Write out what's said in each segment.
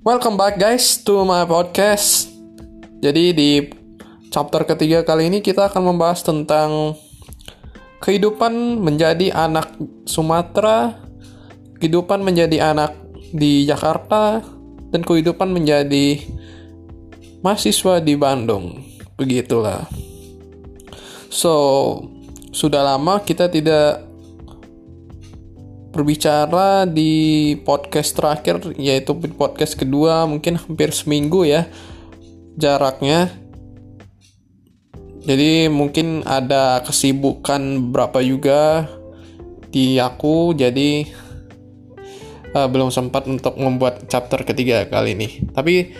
Welcome back guys to my podcast. Jadi di chapter ketiga kali ini kita akan membahas tentang kehidupan menjadi anak Sumatera, kehidupan menjadi anak di Jakarta, dan kehidupan menjadi mahasiswa di Bandung. Begitulah. So, sudah lama kita tidak berbicara di podcast terakhir yaitu podcast kedua mungkin hampir seminggu ya jaraknya. Jadi mungkin ada kesibukan berapa juga di aku jadi uh, belum sempat untuk membuat chapter ketiga kali ini. Tapi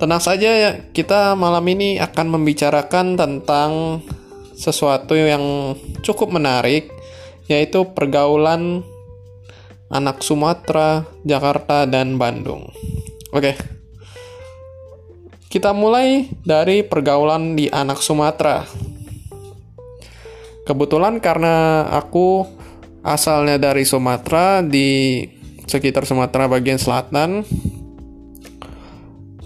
tenang saja ya kita malam ini akan membicarakan tentang sesuatu yang cukup menarik yaitu pergaulan anak Sumatera, Jakarta, dan Bandung. Oke. Kita mulai dari pergaulan di anak Sumatera. Kebetulan karena aku asalnya dari Sumatera di sekitar Sumatera bagian selatan.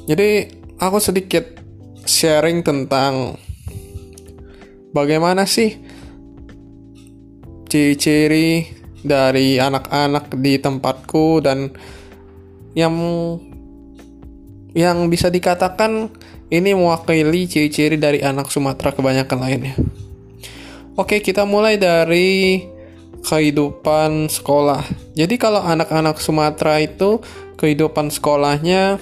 Jadi aku sedikit sharing tentang bagaimana sih ciri-ciri dari anak-anak di tempatku dan yang yang bisa dikatakan ini mewakili ciri-ciri dari anak Sumatera kebanyakan lainnya. Oke, kita mulai dari kehidupan sekolah. Jadi kalau anak-anak Sumatera itu kehidupan sekolahnya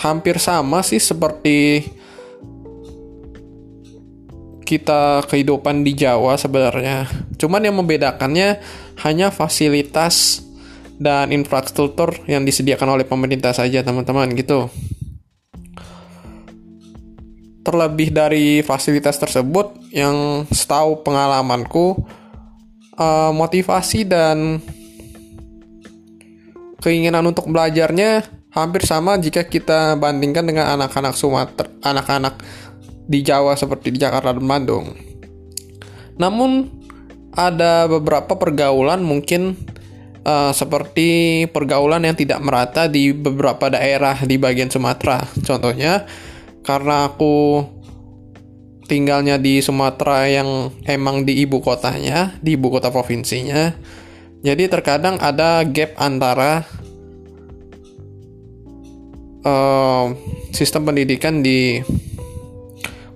hampir sama sih seperti kita kehidupan di Jawa sebenarnya. Cuman yang membedakannya hanya fasilitas dan infrastruktur yang disediakan oleh pemerintah saja, teman-teman, gitu. Terlebih dari fasilitas tersebut, yang setahu pengalamanku, uh, motivasi dan keinginan untuk belajarnya hampir sama jika kita bandingkan dengan anak-anak Sumatera, anak-anak di Jawa seperti di Jakarta dan Bandung. Namun ada beberapa pergaulan mungkin uh, seperti pergaulan yang tidak merata di beberapa daerah di bagian Sumatera. Contohnya karena aku tinggalnya di Sumatera yang emang di ibu kotanya, di ibu kota provinsinya. Jadi terkadang ada gap antara uh, sistem pendidikan di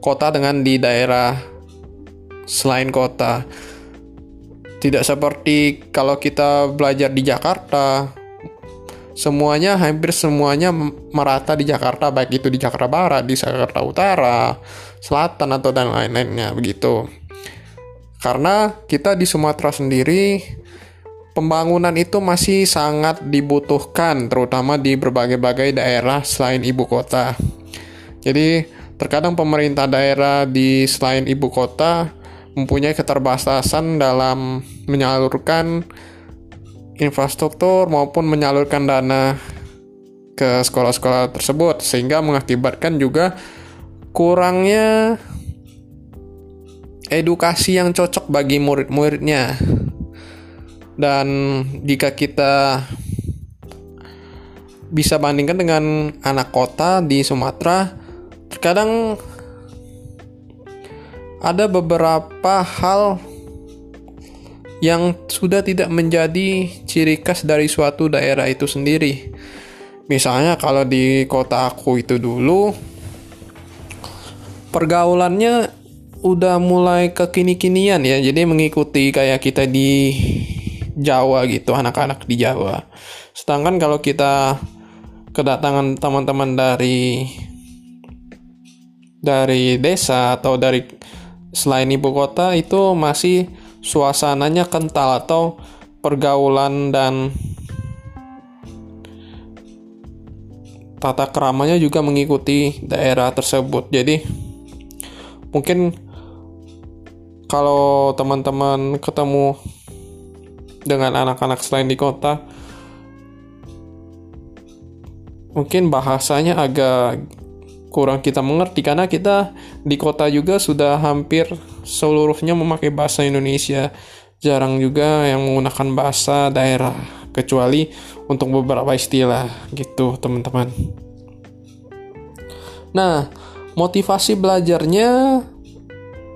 kota dengan di daerah selain kota. Tidak seperti kalau kita belajar di Jakarta, semuanya hampir semuanya merata di Jakarta, baik itu di Jakarta Barat, di Jakarta Utara, Selatan atau dan lain-lainnya begitu. Karena kita di Sumatera sendiri pembangunan itu masih sangat dibutuhkan terutama di berbagai-bagai daerah selain ibu kota. Jadi Terkadang pemerintah daerah di selain ibu kota mempunyai keterbatasan dalam menyalurkan infrastruktur maupun menyalurkan dana ke sekolah-sekolah tersebut sehingga mengakibatkan juga kurangnya edukasi yang cocok bagi murid-muridnya. Dan jika kita bisa bandingkan dengan anak kota di Sumatera, terkadang ada beberapa hal yang sudah tidak menjadi ciri khas dari suatu daerah itu sendiri. Misalnya kalau di kota aku itu dulu pergaulannya udah mulai kekini-kinian ya. Jadi mengikuti kayak kita di Jawa gitu, anak-anak di Jawa. Sedangkan kalau kita kedatangan teman-teman dari dari desa atau dari selain ibu kota itu masih suasananya kental atau pergaulan dan tata keramanya juga mengikuti daerah tersebut. Jadi mungkin kalau teman-teman ketemu dengan anak-anak selain di kota mungkin bahasanya agak kurang kita mengerti karena kita di kota juga sudah hampir seluruhnya memakai bahasa Indonesia. Jarang juga yang menggunakan bahasa daerah kecuali untuk beberapa istilah gitu teman-teman. Nah motivasi belajarnya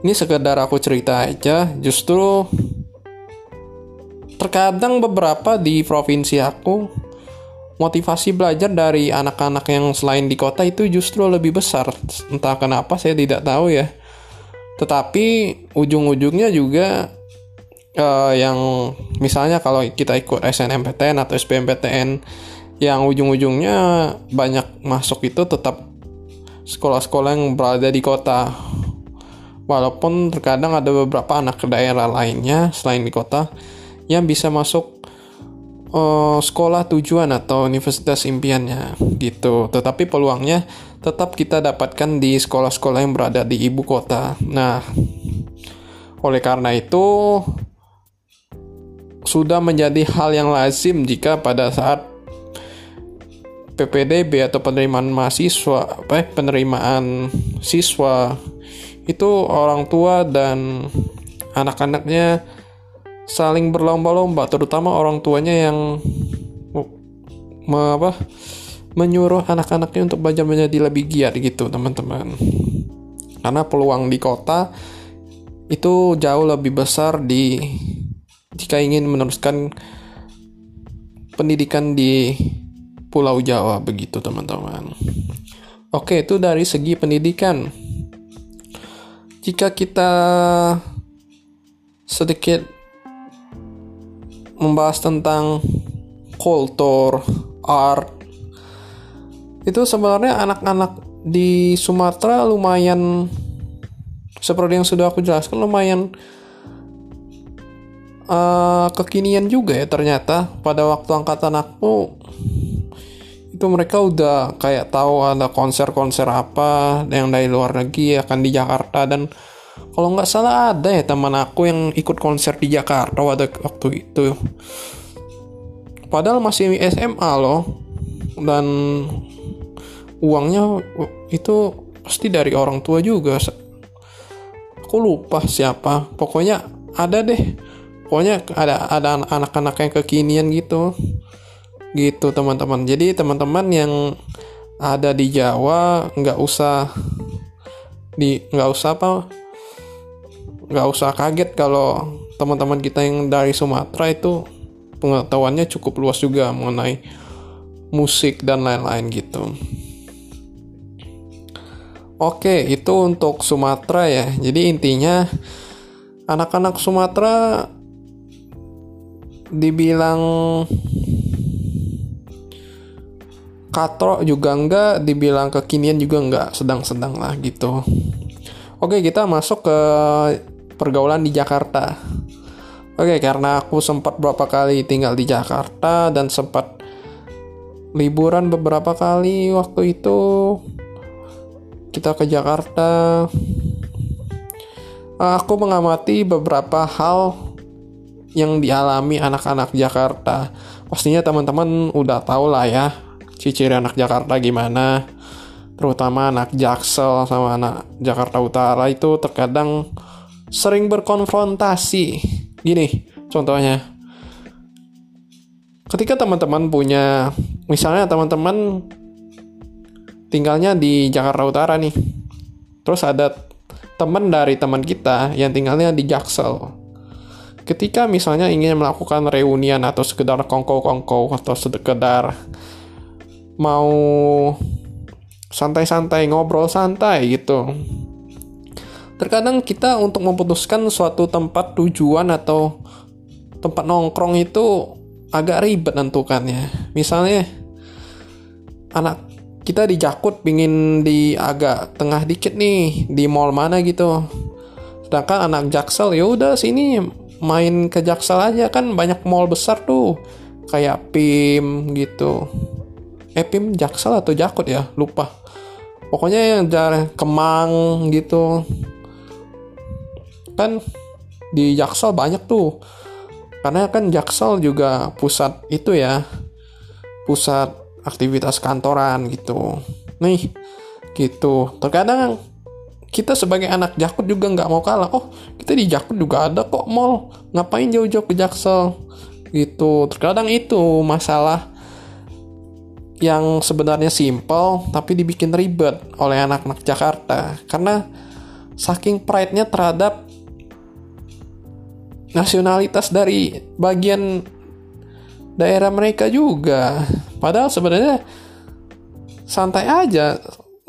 ini sekedar aku cerita aja. Justru terkadang beberapa di provinsi aku motivasi belajar dari anak-anak yang selain di kota itu justru lebih besar. Entah kenapa saya tidak tahu ya. Tetapi ujung-ujungnya juga uh, yang misalnya kalau kita ikut SNMPTN atau SBMPTN yang ujung-ujungnya banyak masuk itu tetap sekolah-sekolah yang berada di kota. Walaupun terkadang ada beberapa anak daerah lainnya selain di kota yang bisa masuk uh, sekolah tujuan atau universitas impiannya gitu. Tetapi peluangnya tetap kita dapatkan di sekolah-sekolah yang berada di ibu kota. Nah oleh karena itu sudah menjadi hal yang lazim jika pada saat PPDB atau penerimaan mahasiswa apa penerimaan siswa itu orang tua dan anak-anaknya saling berlomba-lomba terutama orang tuanya yang me, apa menyuruh anak-anaknya untuk belajar menjadi lebih giat gitu teman-teman karena peluang di kota itu jauh lebih besar di jika ingin meneruskan pendidikan di Pulau Jawa begitu teman-teman. Oke, itu dari segi pendidikan jika kita sedikit membahas tentang kultur, art, itu sebenarnya anak-anak di Sumatera lumayan seperti yang sudah aku jelaskan lumayan uh, kekinian juga ya ternyata. Pada waktu angkatan aku itu mereka udah kayak tahu ada konser-konser apa yang dari luar negeri akan di Jakarta dan kalau nggak salah ada ya teman aku yang ikut konser di Jakarta waktu itu. Padahal masih SMA loh. Dan uangnya itu pasti dari orang tua juga aku lupa siapa. Pokoknya ada deh. Pokoknya ada ada anak-anak yang kekinian gitu. Gitu teman-teman. Jadi teman-teman yang ada di Jawa nggak usah di nggak usah apa nggak usah kaget kalau teman-teman kita yang dari Sumatera itu pengetahuannya cukup luas juga mengenai musik dan lain-lain gitu. Oke, itu untuk Sumatera ya. Jadi intinya anak-anak Sumatera dibilang katro juga enggak dibilang kekinian juga enggak sedang-sedang lah gitu oke kita masuk ke pergaulan di Jakarta. Oke karena aku sempat beberapa kali tinggal di Jakarta dan sempat liburan beberapa kali waktu itu kita ke Jakarta. Aku mengamati beberapa hal yang dialami anak-anak Jakarta. Pastinya teman-teman udah tahu lah ya ciri anak Jakarta gimana. Terutama anak Jaksel sama anak Jakarta Utara itu terkadang sering berkonfrontasi. Gini contohnya. Ketika teman-teman punya misalnya teman-teman tinggalnya di Jakarta Utara nih. Terus ada teman dari teman kita yang tinggalnya di Jaksel. Ketika misalnya ingin melakukan reunian atau sekedar kongko-kongko atau sekedar mau santai-santai ngobrol santai gitu terkadang kita untuk memutuskan suatu tempat tujuan atau tempat nongkrong itu agak ribet nentukannya. Misalnya anak kita di Jakut pingin di agak tengah dikit nih di mall mana gitu. Sedangkan anak Jaksel ya udah sini main ke Jaksel aja. Kan banyak mall besar tuh kayak PIM gitu. Epim Jaksel atau Jakut ya? Lupa. Pokoknya yang Kemang gitu kan di Jaksel banyak tuh. Karena kan Jaksel juga pusat itu ya pusat aktivitas kantoran gitu. Nih gitu. Terkadang kita sebagai anak Jakut juga nggak mau kalah. Oh kita di Jakut juga ada kok mall ngapain jauh-jauh ke Jaksel? Gitu. Terkadang itu masalah yang sebenarnya simple tapi dibikin ribet oleh anak-anak Jakarta. Karena saking pride-nya terhadap nasionalitas dari bagian daerah mereka juga. Padahal sebenarnya santai aja.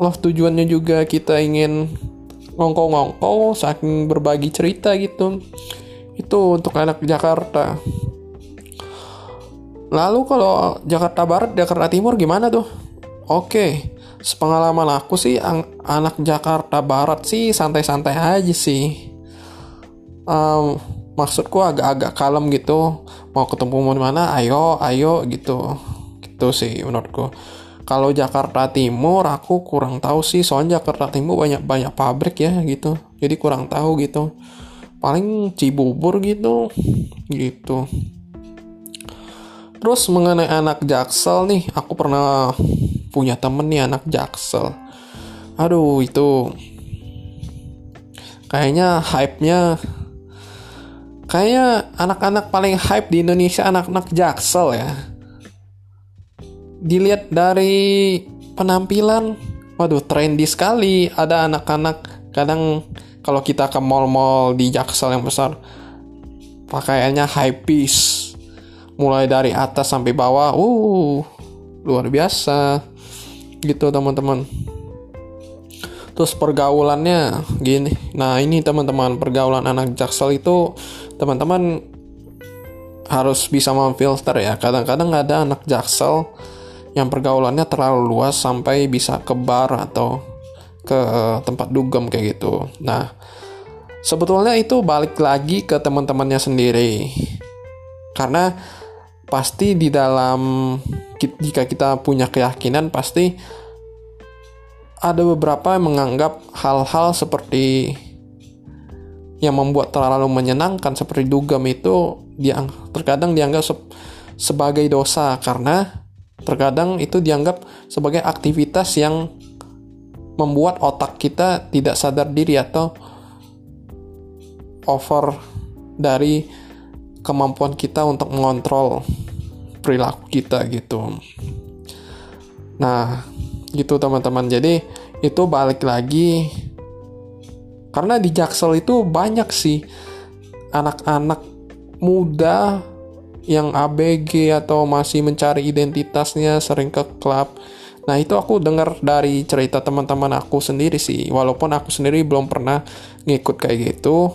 Loh tujuannya juga kita ingin ngongkong-ngongkong saking berbagi cerita gitu. Itu untuk anak Jakarta. Lalu kalau Jakarta Barat, Jakarta Timur gimana tuh? Oke, sepengalaman aku sih anak Jakarta Barat sih santai-santai aja sih. Um, maksudku agak-agak kalem gitu. Mau ketemu di mana? Ayo, ayo gitu. Gitu sih menurutku. Kalau Jakarta Timur aku kurang tahu sih, soalnya Jakarta Timur banyak banyak pabrik ya gitu. Jadi kurang tahu gitu. Paling Cibubur gitu, gitu. Terus mengenai anak jaksel nih, aku pernah punya temen nih anak jaksel. Aduh itu kayaknya hype-nya kayaknya anak-anak paling hype di Indonesia anak-anak jaksel ya. Dilihat dari penampilan, waduh trendy sekali. Ada anak-anak kadang kalau kita ke mall-mall di jaksel yang besar, pakaiannya high piece mulai dari atas sampai bawah uh luar biasa gitu teman-teman terus pergaulannya gini. Nah ini teman-teman pergaulan anak jaksel itu teman-teman harus bisa memfilter ya. Kadang-kadang ada anak jaksel yang pergaulannya terlalu luas sampai bisa ke bar atau ke tempat dugem kayak gitu. Nah sebetulnya itu balik lagi ke teman-temannya sendiri. Karena pasti di dalam jika kita punya keyakinan pasti ada beberapa yang menganggap hal-hal seperti yang membuat terlalu menyenangkan seperti dugem itu diang terkadang dianggap se sebagai dosa karena terkadang itu dianggap sebagai aktivitas yang membuat otak kita tidak sadar diri atau over dari kemampuan kita untuk mengontrol perilaku kita gitu. Nah, gitu teman-teman. Jadi itu balik lagi karena di Jaksel itu banyak sih anak-anak muda yang ABG atau masih mencari identitasnya sering ke klub. Nah, itu aku dengar dari cerita teman-teman aku sendiri sih. Walaupun aku sendiri belum pernah ngikut kayak gitu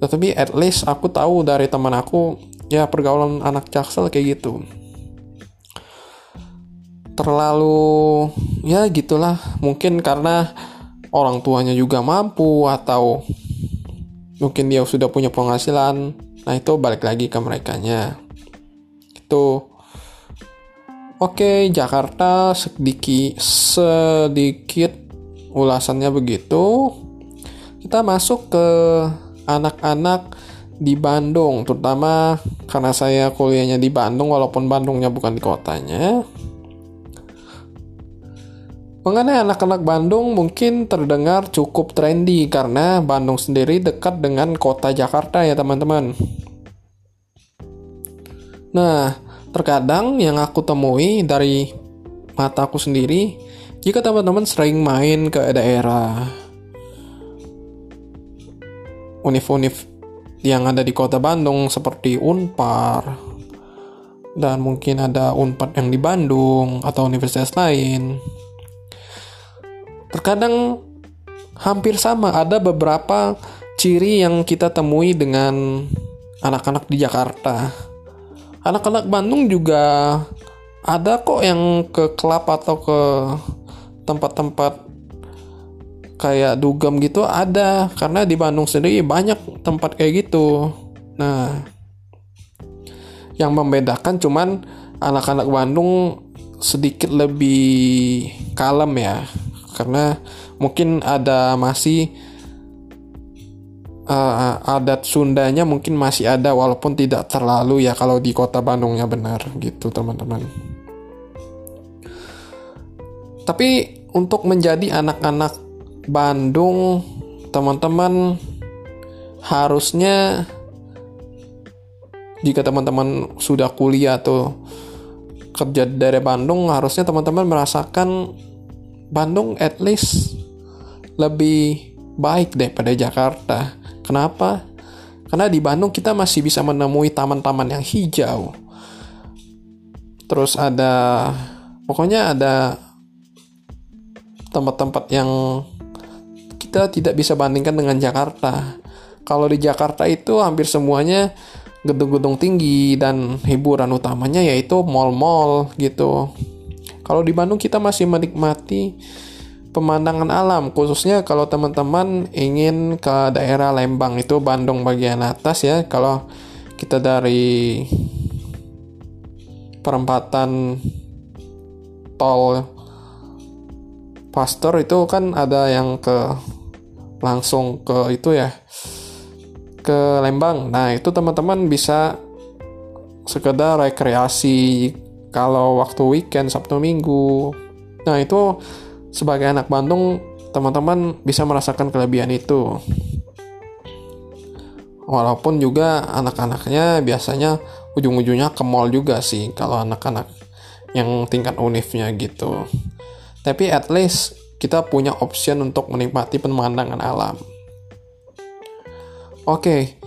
tetapi at least aku tahu dari teman aku ya pergaulan anak jaksel kayak gitu terlalu ya gitulah. Mungkin karena orang tuanya juga mampu atau mungkin dia sudah punya penghasilan. Nah itu balik lagi ke mereka nya itu. Oke Jakarta sedikit sedikit ulasannya begitu. Kita masuk ke anak-anak di Bandung, terutama karena saya kuliahnya di Bandung, walaupun Bandungnya bukan di kotanya. Mengenai anak-anak Bandung mungkin terdengar cukup trendy karena Bandung sendiri dekat dengan kota Jakarta ya teman-teman. Nah, terkadang yang aku temui dari mataku sendiri, jika teman-teman sering main ke daerah univ-univ yang ada di kota Bandung seperti Unpar dan mungkin ada Unpad yang di Bandung atau universitas lain. Terkadang hampir sama. Ada beberapa ciri yang kita temui dengan anak-anak di Jakarta. Anak-anak Bandung juga ada kok yang ke klub atau ke tempat-tempat kayak dugem gitu ada. Karena di Bandung sendiri banyak tempat kayak gitu. Nah yang membedakan cuman anak-anak Bandung sedikit lebih kalem ya karena mungkin ada masih uh, adat Sundanya mungkin masih ada walaupun tidak terlalu ya kalau di kota Bandungnya benar gitu teman-teman. Tapi untuk menjadi anak-anak Bandung teman-teman harusnya jika teman-teman sudah kuliah atau kerja dari Bandung harusnya teman-teman merasakan Bandung at least lebih baik daripada Jakarta. Kenapa? Karena di Bandung kita masih bisa menemui taman-taman yang hijau. Terus ada pokoknya ada tempat-tempat yang kita tidak bisa bandingkan dengan Jakarta. Kalau di Jakarta itu hampir semuanya gedung-gedung tinggi dan hiburan utamanya yaitu mall-mall gitu. Kalau di Bandung kita masih menikmati pemandangan alam khususnya kalau teman-teman ingin ke daerah Lembang itu Bandung bagian atas ya. Kalau kita dari perempatan tol Pastor itu kan ada yang ke langsung ke itu ya ke Lembang. Nah, itu teman-teman bisa sekedar rekreasi kalau waktu weekend Sabtu Minggu. Nah, itu sebagai anak Bandung teman-teman bisa merasakan kelebihan itu. Walaupun juga anak-anaknya biasanya ujung-ujungnya ke mall juga sih kalau anak-anak yang tingkat unifnya gitu. Tapi at least kita punya option untuk menikmati pemandangan alam. Oke,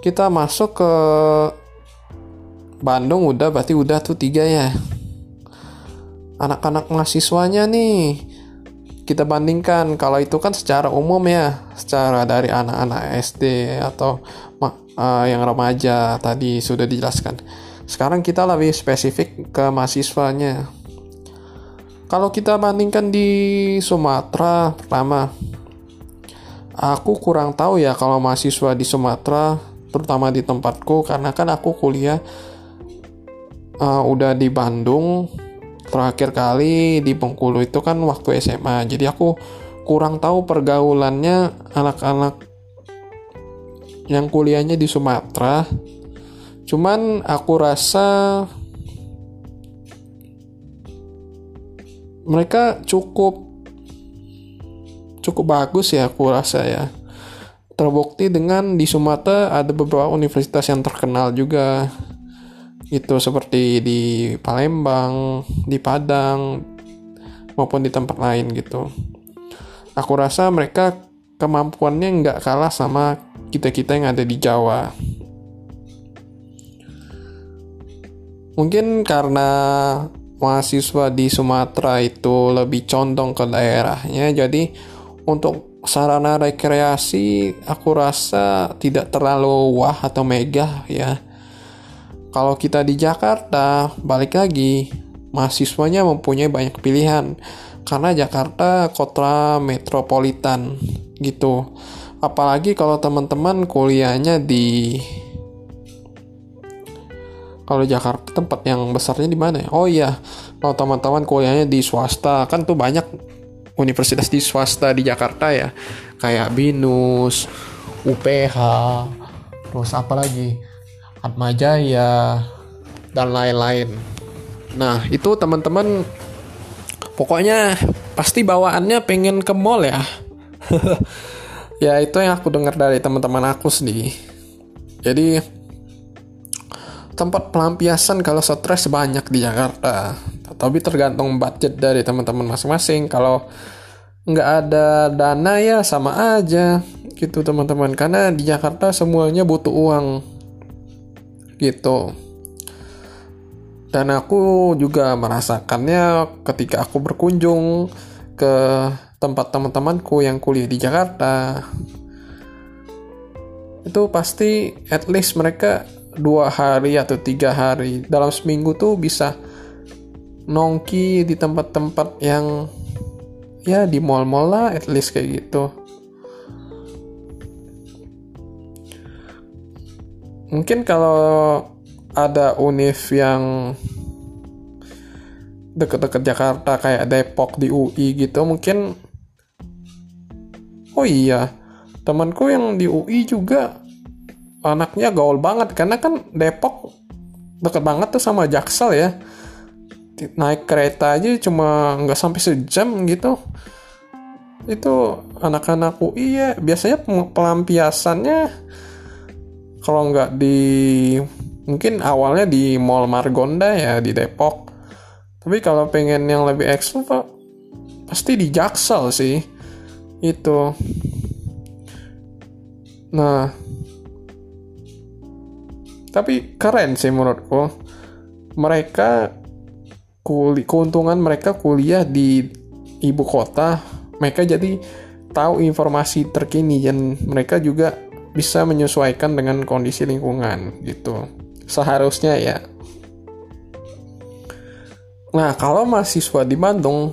kita masuk ke Bandung udah berarti udah tuh tiga ya. Anak-anak mahasiswanya nih kita bandingkan kalau itu kan secara umum ya, secara dari anak-anak SD atau uh, yang remaja tadi sudah dijelaskan. Sekarang kita lebih spesifik ke mahasiswanya. Kalau kita bandingkan di Sumatera pertama aku kurang tahu ya kalau mahasiswa di Sumatera terutama di tempatku karena kan aku kuliah uh, udah di Bandung terakhir kali di Bengkulu itu kan waktu SMA jadi aku kurang tahu pergaulannya anak-anak yang kuliahnya di Sumatera. Cuman aku rasa mereka cukup cukup bagus ya aku rasa ya. Terbukti dengan di Sumatera ada beberapa universitas yang terkenal juga itu seperti di Palembang, di Padang maupun di tempat lain gitu. Aku rasa mereka kemampuannya nggak kalah sama kita-kita yang ada di Jawa. Mungkin karena mahasiswa di Sumatera itu lebih condong ke daerahnya, jadi untuk sarana rekreasi aku rasa tidak terlalu wah atau megah ya. Kalau kita di Jakarta, balik lagi, mahasiswanya mempunyai banyak pilihan karena Jakarta kota metropolitan gitu. Apalagi kalau teman-teman kuliahnya di kalau Jakarta tempat yang besarnya di mana ya? Oh iya, kalau teman-teman kuliahnya di swasta kan tuh banyak universitas di swasta di Jakarta ya kayak Binus, UPH, terus apa lagi Atmajaya dan lain-lain. Nah itu teman-teman pokoknya pasti bawaannya pengen ke mall ya. ya itu yang aku dengar dari teman-teman aku sendiri. Jadi tempat pelampiasan kalau stres banyak di Jakarta tapi tergantung budget dari teman-teman masing-masing kalau nggak ada dana ya sama aja gitu teman-teman karena di Jakarta semuanya butuh uang gitu. Dan aku juga merasakannya ketika aku berkunjung ke tempat teman-temanku yang kuliah di Jakarta. Itu pasti at least mereka dua hari atau tiga hari dalam seminggu tuh bisa nongki di tempat-tempat yang ya di mall-mall lah at least kayak gitu mungkin kalau ada univ yang deket-deket Jakarta kayak Depok di UI gitu mungkin oh iya temanku yang di UI juga anaknya gaul banget karena kan Depok deket banget tuh sama Jaksel ya. Naik kereta aja cuma nggak sampai sejam gitu. Itu anak-anak UI ya biasanya pelampiasannya kalau nggak di mungkin awalnya di Mall Margonda ya di Depok. Tapi kalau pengen yang lebih pak pasti di Jaksel sih. Itu. Nah. Tapi keren sih menurutku. Mereka kuli, keuntungan mereka kuliah di ibu kota. Mereka jadi tahu informasi terkini dan mereka juga bisa menyesuaikan dengan kondisi lingkungan gitu seharusnya ya. Nah, kalau mahasiswa di Bandung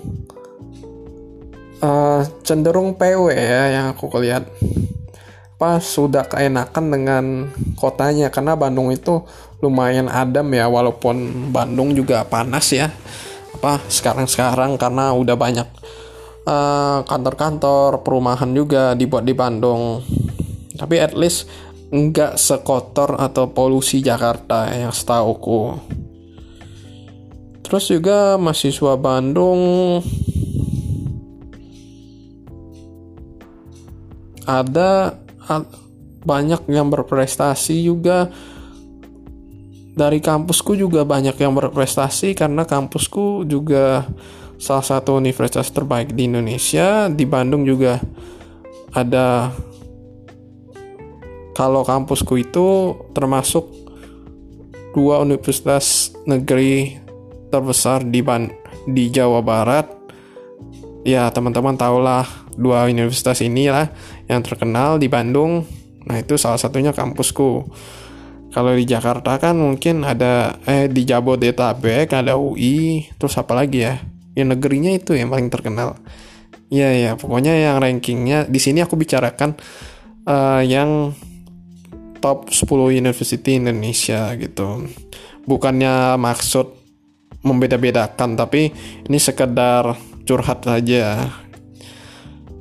uh, cenderung PW ya yang aku lihat. Apa sudah keenakan dengan kotanya karena Bandung itu lumayan adem ya walaupun Bandung juga panas ya. Apa sekarang-sekarang karena udah banyak eh, kantor-kantor uh, perumahan juga dibuat di Bandung. Tapi at least nggak sekotor atau polusi Jakarta yang setauku. Terus juga mahasiswa Bandung. Ada banyak yang berprestasi juga. Dari kampusku juga banyak yang berprestasi karena kampusku juga salah satu universitas terbaik di Indonesia. Di Bandung juga ada kalau kampusku itu termasuk dua universitas negeri terbesar di Ban di Jawa Barat. Ya, teman-teman tahulah dua universitas inilah yang terkenal di Bandung. Nah, itu salah satunya kampusku. Kalau di Jakarta kan mungkin ada eh di Jabodetabek ada UI, terus apa lagi ya? Yang negerinya itu yang paling terkenal. Iya ya, pokoknya yang rankingnya di sini aku bicarakan uh, yang top 10 university Indonesia gitu. Bukannya maksud membeda-bedakan tapi ini sekedar curhat saja.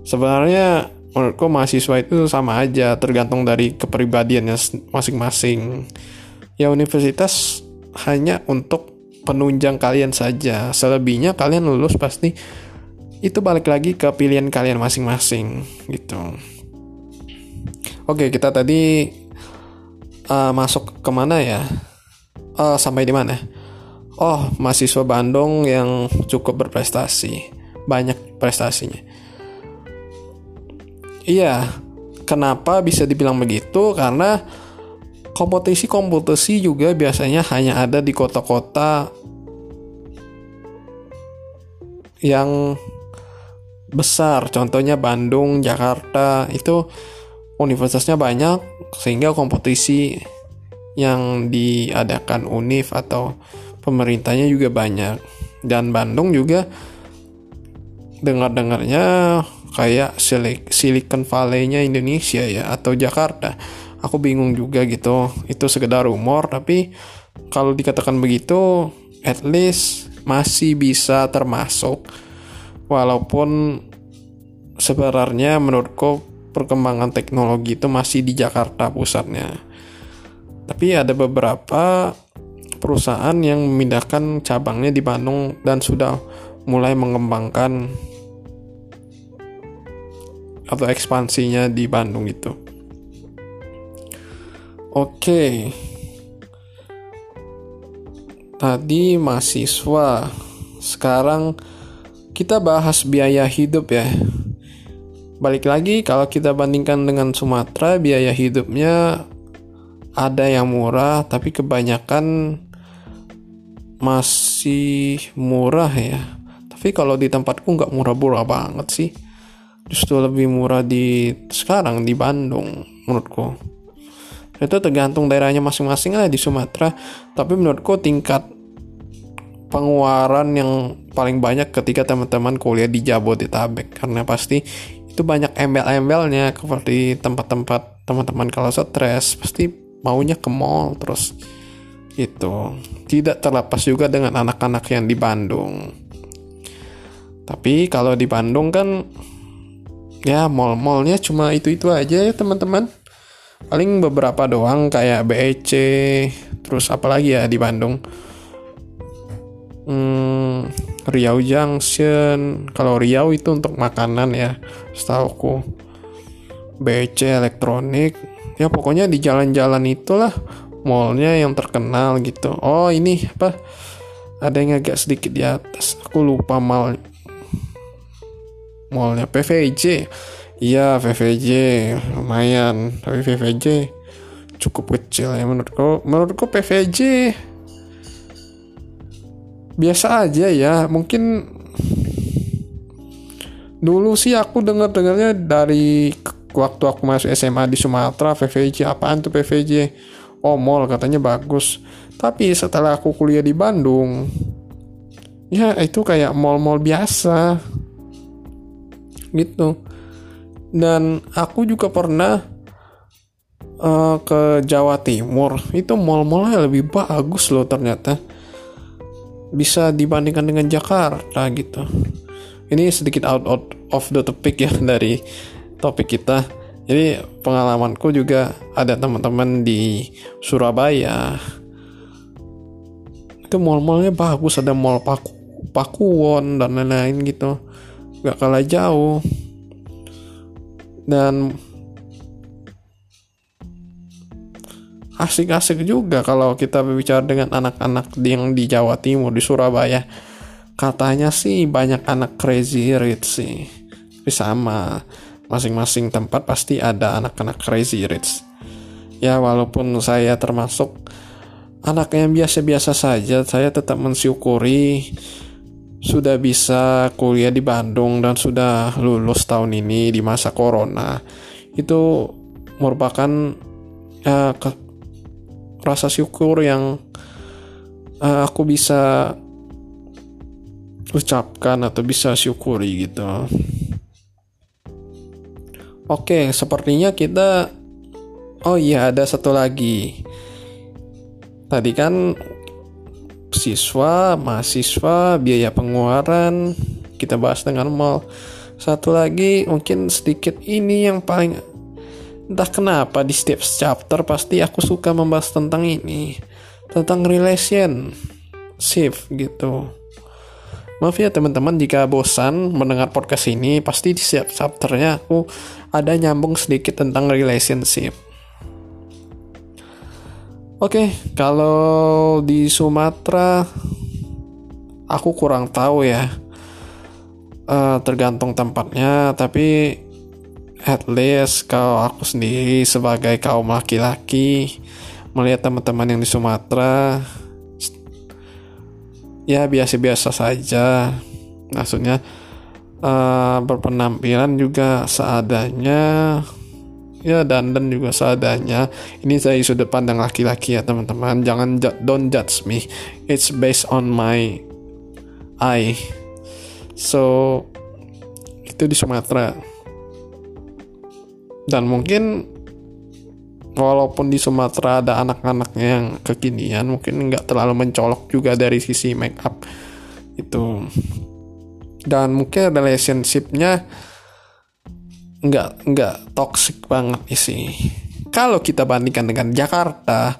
Sebenarnya menurutku mahasiswa itu sama aja tergantung dari kepribadiannya masing-masing. Ya universitas hanya untuk penunjang kalian saja. Selebihnya kalian lulus pasti itu balik lagi ke pilihan kalian masing-masing gitu. Oke, kita tadi uh, masuk ke mana ya? Uh, sampai di mana? Oh, mahasiswa Bandung yang cukup berprestasi, banyak prestasinya. Iya, kenapa bisa dibilang begitu? Karena kompetisi-kompetisi juga biasanya hanya ada di kota-kota yang besar, contohnya Bandung, Jakarta, itu universitasnya banyak sehingga kompetisi yang diadakan UNIF atau pemerintahnya juga banyak. Dan Bandung juga dengar-dengarnya kayak Silicon Valley-nya Indonesia ya atau Jakarta. Aku bingung juga gitu. Itu sekedar rumor tapi kalau dikatakan begitu at least masih bisa termasuk. Walaupun sebenarnya menurutku perkembangan teknologi itu masih di Jakarta pusatnya. Tapi ada beberapa perusahaan yang memindahkan cabangnya di Bandung dan sudah mulai mengembangkan atau ekspansinya di Bandung itu. Oke. Tadi mahasiswa. Sekarang kita bahas biaya hidup ya balik lagi kalau kita bandingkan dengan Sumatera biaya hidupnya ada yang murah tapi kebanyakan masih murah ya. Tapi kalau di tempatku nggak murah-murah banget sih. Justru lebih murah di sekarang di Bandung menurutku. Itu tergantung daerahnya masing-masing lah di Sumatera. Tapi menurutku tingkat pengeluaran yang paling banyak ketika teman-teman kuliah di Jabodetabek. Karena pasti itu banyak embel-embelnya seperti tempat-tempat teman-teman kalau stres pasti maunya ke mall terus itu tidak terlepas juga dengan anak-anak yang di Bandung. Tapi kalau di Bandung kan ya mall-mallnya cuma itu-itu aja ya teman-teman. Paling beberapa doang kayak BEC terus apalagi ya di Bandung? Hmm, Riau Junction. Kalau Riau itu untuk makanan ya setauku. BC elektronik. Ya pokoknya di jalan-jalan itulah mallnya yang terkenal gitu. Oh ini apa? Ada yang agak sedikit di atas. Aku lupa mall. Mallnya PVJ iya PVJ lumayan. Tapi PVJ cukup kecil ya menurutku. Menurutku PVJ biasa aja ya mungkin dulu sih aku dengar dengarnya dari waktu aku masuk SMA di Sumatera PVJ apaan tuh PVJ oh mall katanya bagus. Tapi setelah aku kuliah di Bandung ya itu kayak mall-mall biasa. Gitu. Dan aku juga pernah uh, ke Jawa Timur. Itu mall-mallnya lebih bagus loh ternyata bisa dibandingkan dengan Jakarta gitu. Ini sedikit out, out of the topic ya dari topik kita. Jadi pengalamanku juga ada teman-teman di Surabaya. Itu mall-mallnya bagus ada mall Paku Pakuwon dan lain-lain gitu. Gak kalah jauh. Dan asik-asik juga kalau kita berbicara dengan anak-anak yang di Jawa Timur di Surabaya. Katanya sih banyak anak crazy rich sih. Tapi sama masing-masing tempat pasti ada anak-anak crazy rich. Ya walaupun saya termasuk anak yang biasa-biasa saja saya tetap mensyukuri sudah bisa kuliah di Bandung dan sudah lulus tahun ini di masa corona. Itu merupakan ya, rasa syukur yang uh, aku bisa ucapkan atau bisa syukuri gitu. Oke, sepertinya kita Oh iya, ada satu lagi. Tadi kan siswa, mahasiswa, biaya pengeluaran kita bahas dengan mal. Satu lagi mungkin sedikit ini yang paling entah kenapa di setiap chapter pasti aku suka membahas tentang ini, tentang relation relationship gitu. Maaf ya teman-teman jika bosan mendengar podcast ini, pasti di setiap chapternya aku ada nyambung sedikit tentang relationship. Oke, okay, kalau di Sumatera aku kurang tahu ya. Uh, tergantung tempatnya, tapi at least kalau aku sendiri sebagai kaum laki-laki melihat teman-teman yang di Sumatera ya biasa-biasa saja. Maksudnya uh, berpenampilan juga seadanya ya dan dan juga seadanya. Ini saya sudut pandang laki-laki ya teman-teman. Jangan don't judge me. It's based on my eye. So itu di Sumatera dan mungkin walaupun di Sumatera ada anak-anaknya yang kekinian mungkin nggak terlalu mencolok juga dari sisi make up itu. Dan mungkin relationshipnya nggak nggak toxic banget sih. Kalau kita bandingkan dengan Jakarta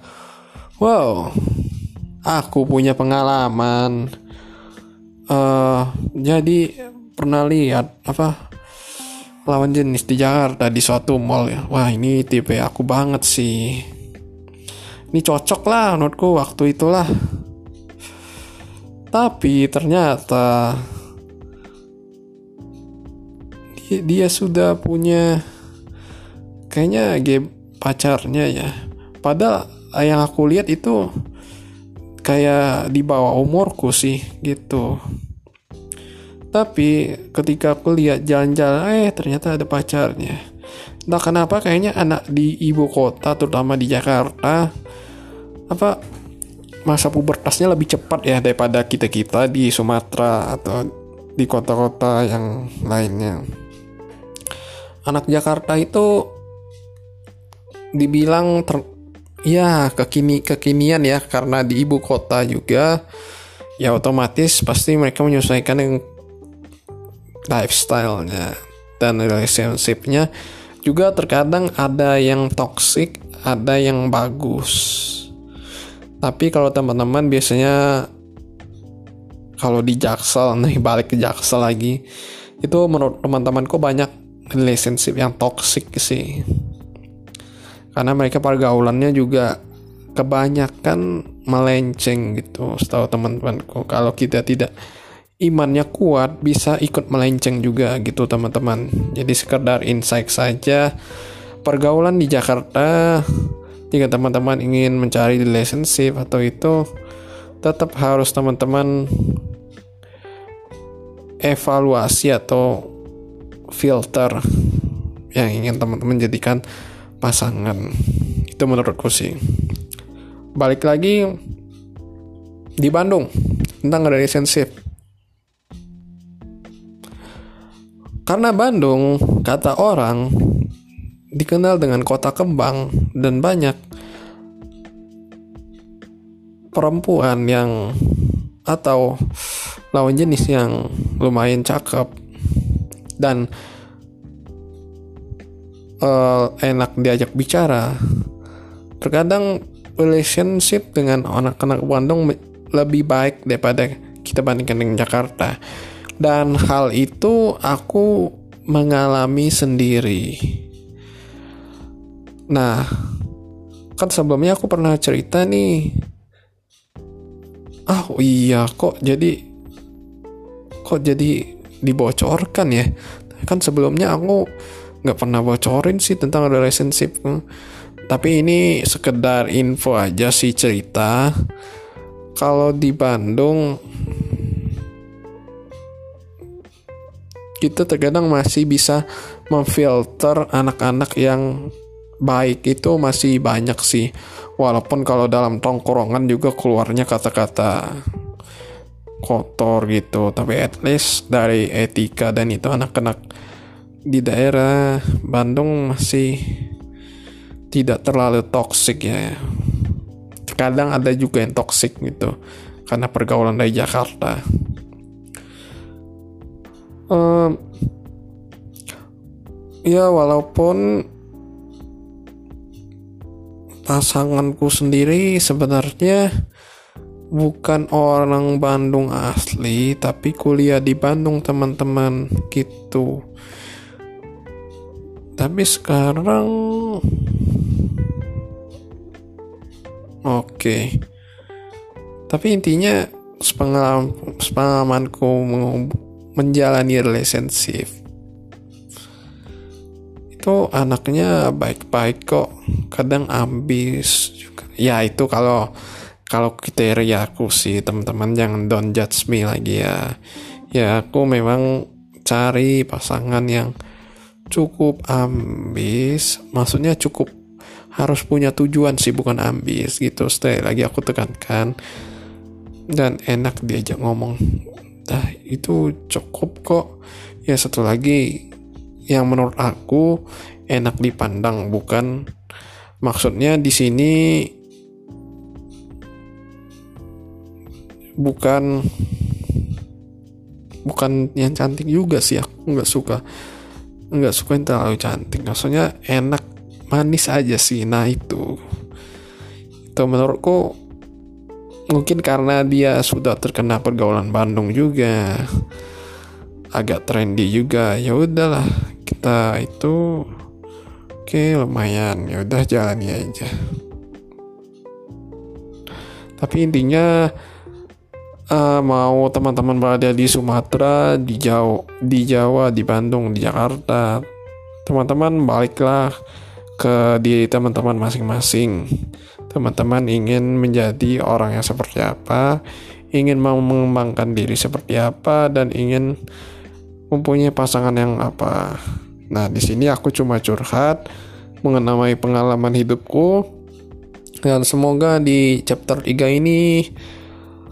wow aku punya pengalaman uh, jadi pernah lihat apa lawan jenis di Jakarta di suatu mall ya. Wah ini tipe aku banget sih. Ini cocok lah menurutku waktu itulah. Tapi ternyata dia, dia sudah punya kayaknya game pacarnya ya. Padahal yang aku lihat itu kayak di bawah umurku sih gitu tapi ketika aku lihat jalan-jalan, eh ternyata ada pacarnya. Entah kenapa kayaknya anak di ibu kota, terutama di Jakarta, apa masa pubertasnya lebih cepat ya daripada kita-kita di Sumatera atau di kota-kota yang lainnya. Anak Jakarta itu dibilang ter, ya kekini kekinian ya karena di ibu kota juga ya otomatis pasti mereka menyesuaikan dengan lifestyle-nya dan relationship-nya juga terkadang ada yang toxic, ada yang bagus. Tapi kalau teman-teman biasanya kalau di Jaksel nih balik ke Jaksel lagi itu menurut teman-temanku banyak relationship yang toxic sih. Karena mereka pergaulannya juga kebanyakan melenceng gitu setahu teman-temanku kalau kita tidak imannya kuat bisa ikut melenceng juga gitu teman-teman. Jadi sekedar insight saja. Pergaulan di Jakarta jika teman-teman ingin mencari relationship atau itu tetap harus teman-teman evaluasi atau filter yang ingin teman-teman jadikan pasangan. Itu menurutku sih. Balik lagi di Bandung tentang relationship Karena Bandung, kata orang, dikenal dengan kota kembang dan banyak perempuan yang atau lawan jenis yang lumayan cakep dan uh, enak diajak bicara. Terkadang relationship dengan anak-anak Bandung lebih baik daripada kita bandingkan dengan Jakarta dan hal itu aku mengalami sendiri. Nah, kan sebelumnya aku pernah cerita nih. Oh iya, kok jadi kok jadi dibocorkan ya? Kan sebelumnya aku nggak pernah bocorin sih tentang relationship. Tapi ini sekedar info aja sih cerita. Kalau di Bandung kita terkadang masih bisa memfilter anak-anak yang baik itu masih banyak sih. Walaupun kalau dalam tongkrongan juga keluarnya kata-kata kotor gitu. Tapi at least dari etika dan itu anak-anak di daerah Bandung masih tidak terlalu toksik ya. Kadang ada juga yang toksik gitu karena pergaulan dari Jakarta um, ya walaupun pasanganku sendiri sebenarnya bukan orang Bandung asli tapi kuliah di Bandung teman-teman gitu tapi sekarang oke okay. tapi intinya sepengalaman sepengalamanku menjalani relationship. Itu anaknya baik-baik kok. Kadang ambis juga. Ya itu kalau kalau kriteria aku sih teman-teman. Jangan don't judge me lagi ya. Ya aku memang cari pasangan yang cukup ambis. Maksudnya cukup harus punya tujuan sih bukan ambis gitu. Stay lagi aku tekankan. Dan enak diajak ngomong nah itu cukup kok. Ya satu lagi yang menurut aku enak dipandang bukan. Maksudnya di sini bukan bukan yang cantik juga sih aku nggak suka. Nggak suka yang terlalu cantik maksudnya enak manis aja sih nah itu. Itu menurutku mungkin karena dia sudah terkena pergaulan Bandung juga. Agak trendy juga. Ya udahlah kita itu oke okay, lumayan. Ya udah jalani aja. Tapi intinya uh, mau teman-teman berada di Sumatera di Jawa di Jawa di Bandung di Jakarta teman-teman baliklah ke diri teman-teman masing-masing teman-teman ingin menjadi orang yang seperti apa, ingin mau mengembangkan diri seperti apa, dan ingin mempunyai pasangan yang apa. Nah, di sini aku cuma curhat mengenai pengalaman hidupku. Dan semoga di chapter 3 ini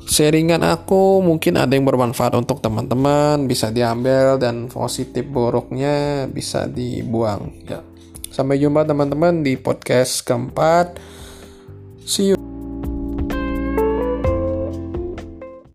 sharingan aku mungkin ada yang bermanfaat untuk teman-teman bisa diambil dan positif buruknya bisa dibuang. Ya. Sampai jumpa teman-teman di podcast keempat See you.